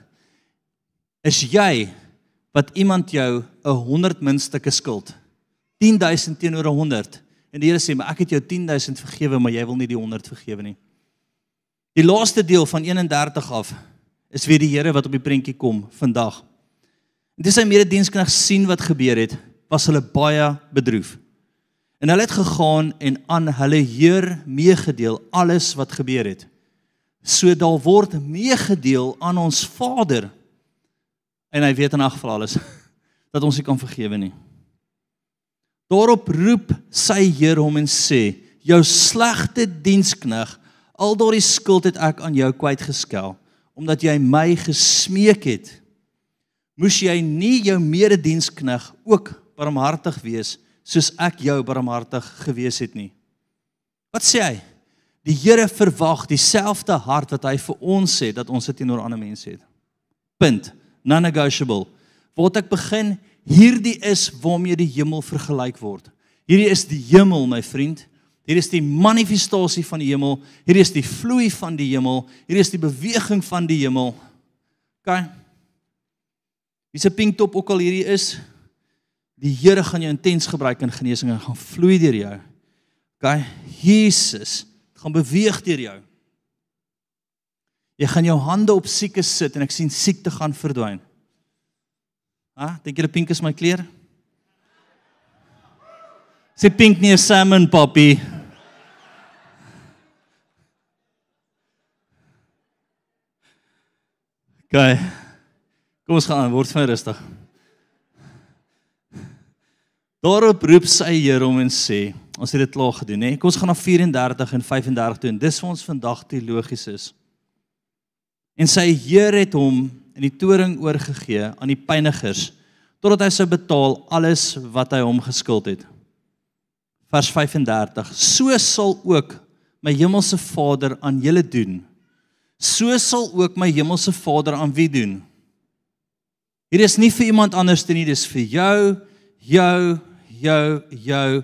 is jy wat iemand jou 'n 100 muntstukke skuld. 10000 teenoor 100 En die Here sê, "Maar ek het jou 10000 vergewe, maar jy wil nie die 100 vergewe nie." Die laaste deel van 31 af is weer die Here wat op die prentjie kom vandag. En dis sy medediensknegt sien wat gebeur het, was hulle baie bedroef. En hulle het gegaan en aan hulle Heer meegedeel alles wat gebeur het. So daar word meegedeel aan ons Vader. En hy weet in elk geval alles dat ons nie kan vergewe nie. Daarop roep sy Heer hom en sê: "Jou slegte dienskneg, al daardie skuld het ek aan jou kwytgeskel, omdat jy my gesmeek het. Moes jy nie jou mededienskneg ook barmhartig wees soos ek jou barmhartig gewees het nie?" Wat sê hy? Die Here verwag dieselfde hart wat hy vir ons sê dat ons dit teenoor ander mense het. Punt. Non-negotiable. Wat ek begin Hierdie is waarmee die hemel vergelyk word. Hierdie is die hemel, my vriend. Hier is die manifestasie van die hemel. Hier is die vloei van die hemel. Hier is die beweging van die hemel. OK. Wie se pinktop ook al hierdie is, die Here gaan jou intens gebruik in genesing en gaan vloei deur jou. OK. Jesus gaan beweeg deur jou. Jy gaan jou hande op siekes sit en ek sien siekte gaan verdwyn. Ha, dink julle pink is my kleur? Sê pink nie 'n salmon poppy. Gaan. Kom ons gaan word van rustig. Daarop roep sy Here hom en sê, ons het dit klaar gedoen, hè. Kom ons gaan na 34 en 35 toe en dis vir ons vandag teologies is. En sy Here het hom in die toring oorgegee aan die pynigers totdat hy sou betaal alles wat hy hom geskuld het. Vers 35: So sal ook my hemelse Vader aan julle doen. So sal ook my hemelse Vader aan wie doen? Hier is nie vir iemand anders nie, dis vir jou, jou, jou, jou,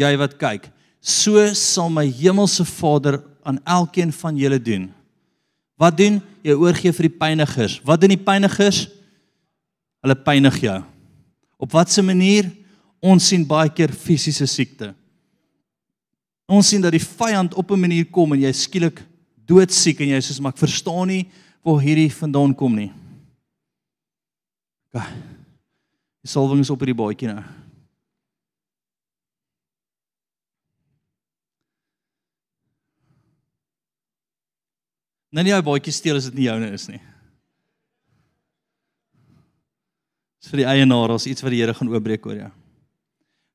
jy wat kyk. So sal my hemelse Vader aan elkeen van julle doen. Wat doen? Jy oorgee vir die pynigers. Wat doen die pynigers? Hulle pynig jou. Op watter manier? Ons sien baie keer fisiese siekte. Ons sien dat die vyand op 'n manier kom en jy skielik doodsiek en jy sê maar ek verstaan nie waar hierdie vandaan kom nie. Ga. Die salwing is op hierdie baadjie nou. Nou nie jou baadjie steel as dit nie joune is nie. Dis vir die eienaar as iets wat die Here gaan oopbreek oor jou.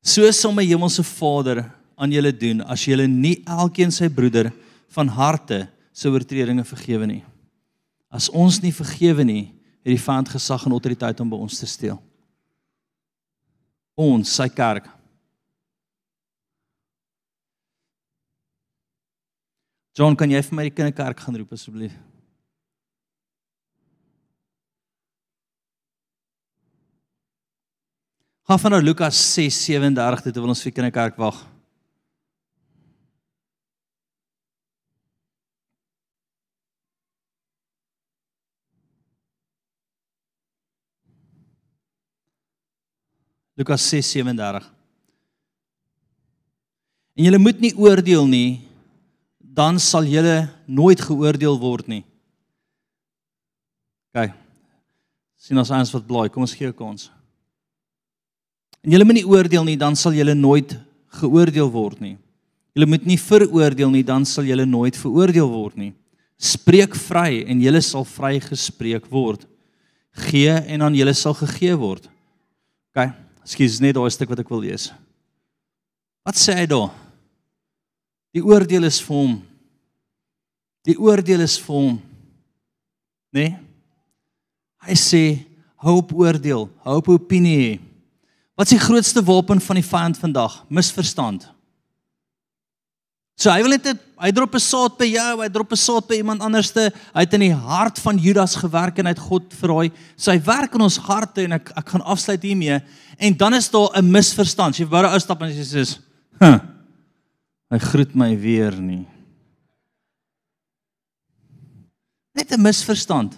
So sal my hemelse Vader aan julle doen as julle nie elkeen sy broeder van harte se oortredinge vergewe nie. As ons nie vergewe nie, het die vyand gesag en autoriteit om by ons te steel. Ons, sy kerk, John, kan jy vir my die kinderkerk gaan roep asseblief? Gaan van nou Lukas 6:37 dit wil ons vir kinderkerk wag. Lukas 6:37 En jy moet nie oordeel nie dan sal julle nooit geoordeel word nie. OK. Sien ons eens wat blaai, kom ons gee 'n kans. En julle moet nie oordeel nie, dan sal julle nooit geoordeel word nie. Julle moet nie veroordeel nie, dan sal julle nooit veroordeel word nie. Spreek vry en julle sal vrygespreek word. Gee en aan julle sal gegee word. OK. Ekskuus, net daai stuk wat ek wil lees. Wat sê hy daar? Die oordeel is vir hom. Die oordeel is vir hom. Né? Nee? Hy sê hoop oordeel, hoop opinie. Wat is die grootste wapen van die vyand vandag? Misverstand. So hy wil net hy drop 'n saad by jou, hy drop 'n saad by iemand anderste. Hy het in die hart van Judas gewerk en hy het God verraai. So hy werk in ons harte en ek ek gaan afsluit hiermee. En dan is daar 'n misverstand. Jy wou daar uitstap en jy sê, "Huh, Hy groet my weer nie. Net 'n misverstand.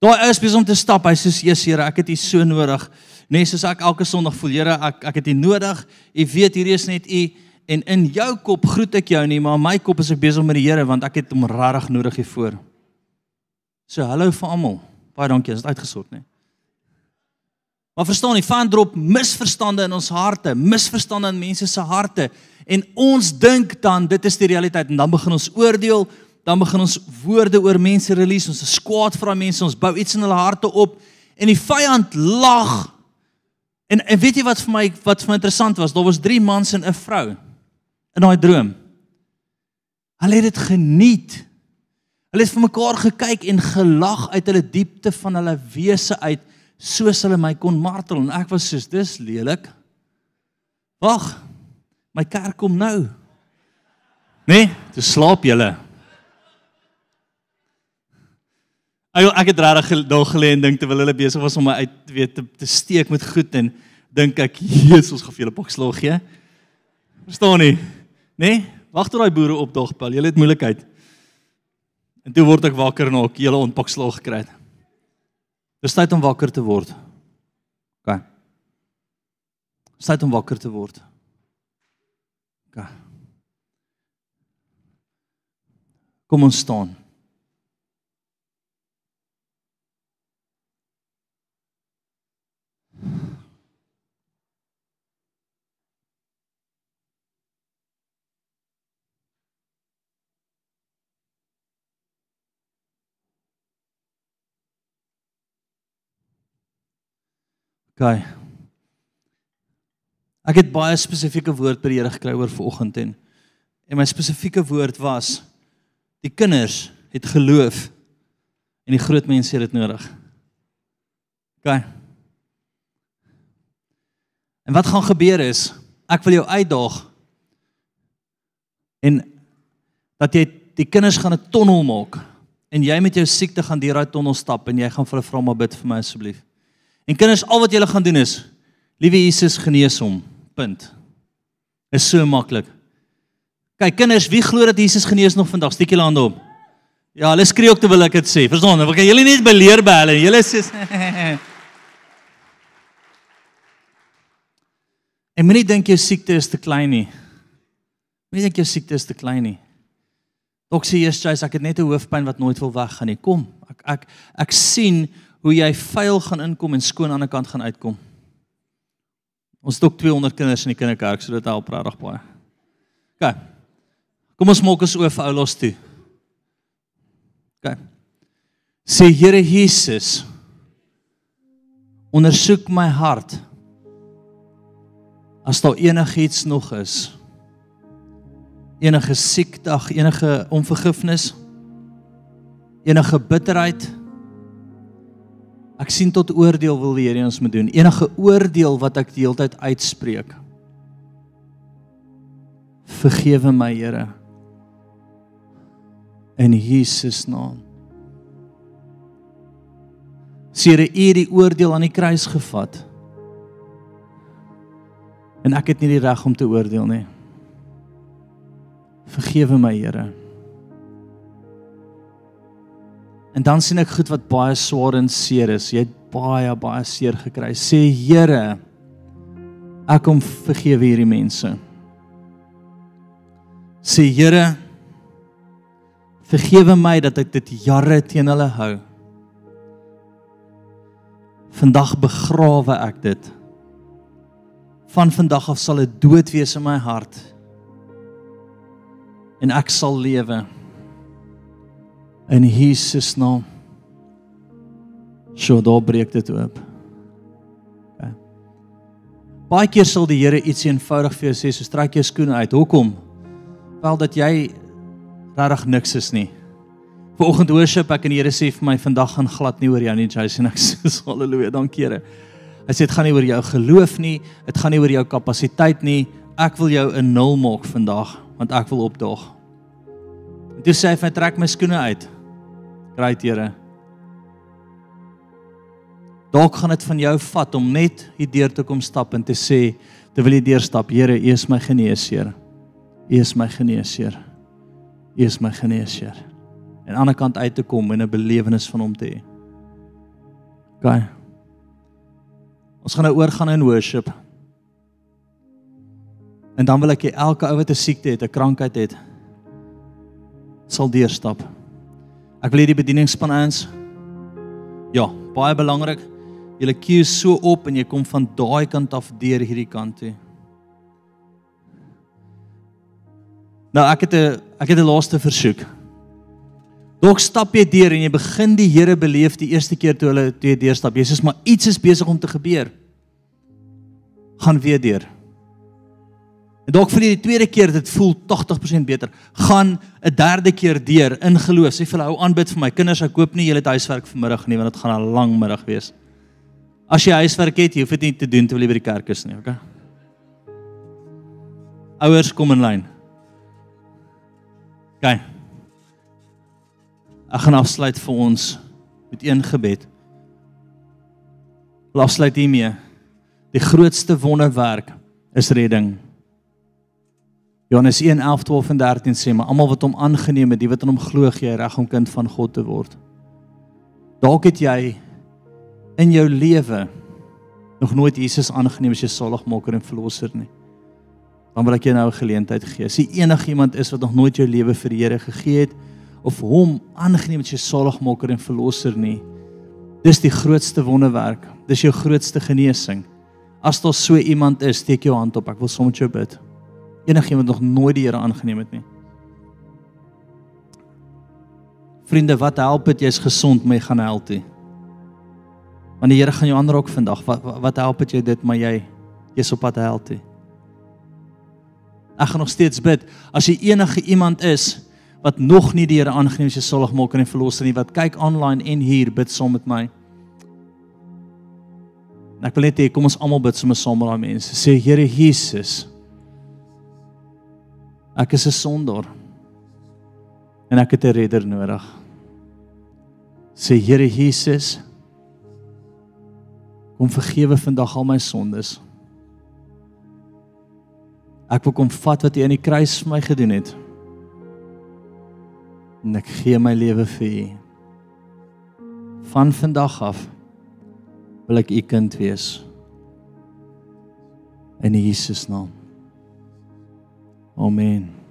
Daai ou is besig om te stap. Hy sê: "Jesus Here, ek het U so nodig." Nee, soos ek elke Sondag voel, Here, ek ek het U nodig. U weet hierdie is net U en in jou kop groet ek jou nie, maar in my kop is ek besig met die Here want ek het hom regtig nodig hier voor. So hallo vir almal. Baie dankie, is dit uitgesort nie. Maar verstaan jy, van drop misverstande in ons harte, misverstande in mense se harte en ons dink dan dit is die realiteit en dan begin ons oordeel, dan begin ons woorde oor mense release, ons is kwaad vir daai mense, ons bou iets in hulle harte op en die vyand lag. En en weet jy wat vir my wat vir my interessant was? Daar was 3 mans en 'n vrou in daai droom. Hulle het dit geniet. Hulle het vir mekaar gekyk en gelag uit hulle diepte van hulle wese uit soos hulle my kon martel en ek was soos dis lelik. Wag. My kerk kom nou. Nee, toe slaap julle. Ek ek het regtig daar gelê en dink terwyl hulle besig was om my uit weet te, te steek met goed en dink ek Jesus gaan vir julle bokslag gee. Verstaan nie? Nee, wag tot daai boere opdag, Paul. Julle het moeilikheid. En toe word ek wakker en ek hele ontpakslag gekry het. Dis tyd om wakker te word. OK. Dis tyd om wakker te word. OK. Kom ons staan. OK. Ek het baie spesifieke woord by die Here gekry oor vanoggend en en my spesifieke woord was die kinders het geloof en die groot mense het dit nodig. OK. En wat gaan gebeur is ek wil jou uitdaag en dat jy die kinders gaan 'n tonnel maak en jy met jou siekte gaan deur daai tonnel stap en jy gaan vir hulle vra maar bid vir my asseblief. En kinders, al wat julle gaan doen is, liewe Jesus genees hom. Punt. Is so maklik. Kyk kinders, wie glo dat Jesus genees nog vandag? Steek julle hande op. Ja, hulle skree ook terwyl ek dit sê. Verstaan? Want julle net beleer by hulle. Julle sê En moenie dink jou siekte is te klein nie. Moenie dink jou siekte is te klein nie. Dok sê eers jy ek het net 'n hoofpyn wat nooit wil weggaan nie. Kom, ek ek ek sien hoe jy vuil gaan inkom en skoon aan die ander kant gaan uitkom. Ons het ook 200 kinders in die kinderkerk, so dit help regtig baie. OK. Kom ons maak ons oë vir oulos toe. OK. Sê Here Jesus, ondersoek my hart. As daar enigiets nog is, enige siekte, enige onvergifnis, enige bitterheid, Ek sien tot oordeel wil die Here ons moet doen. Enige oordeel wat ek die hele tyd uitspreek. Vergewe my, Here. In Jesus naam. Sire, U het die oordeel aan die kruis gevat. En ek het nie die reg om te oordeel nie. Vergewe my, Here. En dan sien ek goed wat baie swaar en seer is. Jy het baie baie seer gekry. Sê Here, ek kom vergewe hierdie mense. Sê Here, vergewe my dat ek dit jare teen hulle hou. Vandag begrawe ek dit. Van vandag af sal dit dood wees in my hart. En ek sal lewe in Jesus naam. So daar breek dit oop. Okay. Baie keer sal die Here iets eenvoudig vir jou sê, so strek jou skoene uit. Hoekom? Wel dat jy regtig niks is nie. Vanoggend worship ek en die Here sê vir my vandag gaan glad nie oor jou nie, Jason. Ek sê haleluja, dankie Here. Hy sê dit gaan nie oor jou geloof nie, dit gaan nie oor jou kapasiteit nie. Ek wil jou 'n nul maak vandag, want ek wil opdaag. En toe sê hy vir my trek my skoene uit. Great Here. Dalk gaan dit van jou vat om net hier deur te kom stap en te sê, terwyl jy deurstap, Here, U is my geneesheer. U is my geneesheer. U is my geneesheer. En aan die ander kant uit te kom en 'n belewenis van hom te hê. OK. Ons gaan nou oorgaan in worship. En dan wil ek hê elke ou wat 'n siekte het, 'n krankheid het, sal deurstap. Ek wil hê die bedieningspan eens. Ja, baie belangrik. Julle queue so op en jy kom van daai kant af deur hierdie kant toe. Nou ek het 'n ek het 'n laaste versoek. Dalk stap jy deur en jy begin die Here beleef die eerste keer toe hulle toe jy deurstap. Sê maar iets is besig om te gebeur. Gaan weer deur. En dalk vir die tweede keer dit voel 80% beter. Gaan 'n derde keer deur in geloof. Sê vir hulle hou aanbid vir my kinders. Ek koop nie julle huiswerk vanmiddag nie want dit gaan 'n lang middag wees. As jy huiswerk het, jy hoef dit nie te doen terwyl jy by die kerk is nie, okay? Ouers kom in lyn. OK. Ek gaan afsluit vir ons met een gebed. Afsluit hiermee. Die grootste wonderwerk is redding. Johannes 1 11 12 en 13 sê maar almal wat hom aangeneem het, die wat in hom glo, gee hy reg om kind van God te word. Dalk het jy in jou lewe nog nooit Jesus aangeneem as jou saligmaker en verlosser nie. Dan wil ek jou nou 'n geleentheid gee. As jy enigiemand is wat nog nooit jou lewe vir die Here gegee het of hom aangeneem as jou saligmaker en verlosser nie, dis die grootste wonderwerk. Dis jou grootste genesing. As daar so iemand is, steek jou hand op. Ek wil sommer met jou bid enigiemand nog nooit die Here aangeneem het nie. Vriende, wat help dit jy's gesond, maar jy gaan hel toe? Want die Here gaan jou aanraak vandag. Wat wat help dit jy dit maar jy jy's op pad hel toe? Ek gaan nog steeds bid as jy enige iemand is wat nog nie die Here aangeneem het as saligmaker en verlosser nie, wat kyk online en hier bid saam met my. En ek wil net hê kom ons almal bid sommer saam met daai mense. Sê Here Jesus, Ek is 'n sondaar. En ek het 'n redder nodig. Sê Here Jesus, kom vergewe vandag al my sondes. Ek wil kom vat wat U aan die kruis vir my gedoen het. En ek gee my lewe vir U. Van vandag af wil ek U kind wees. In Jesus naam. Amen.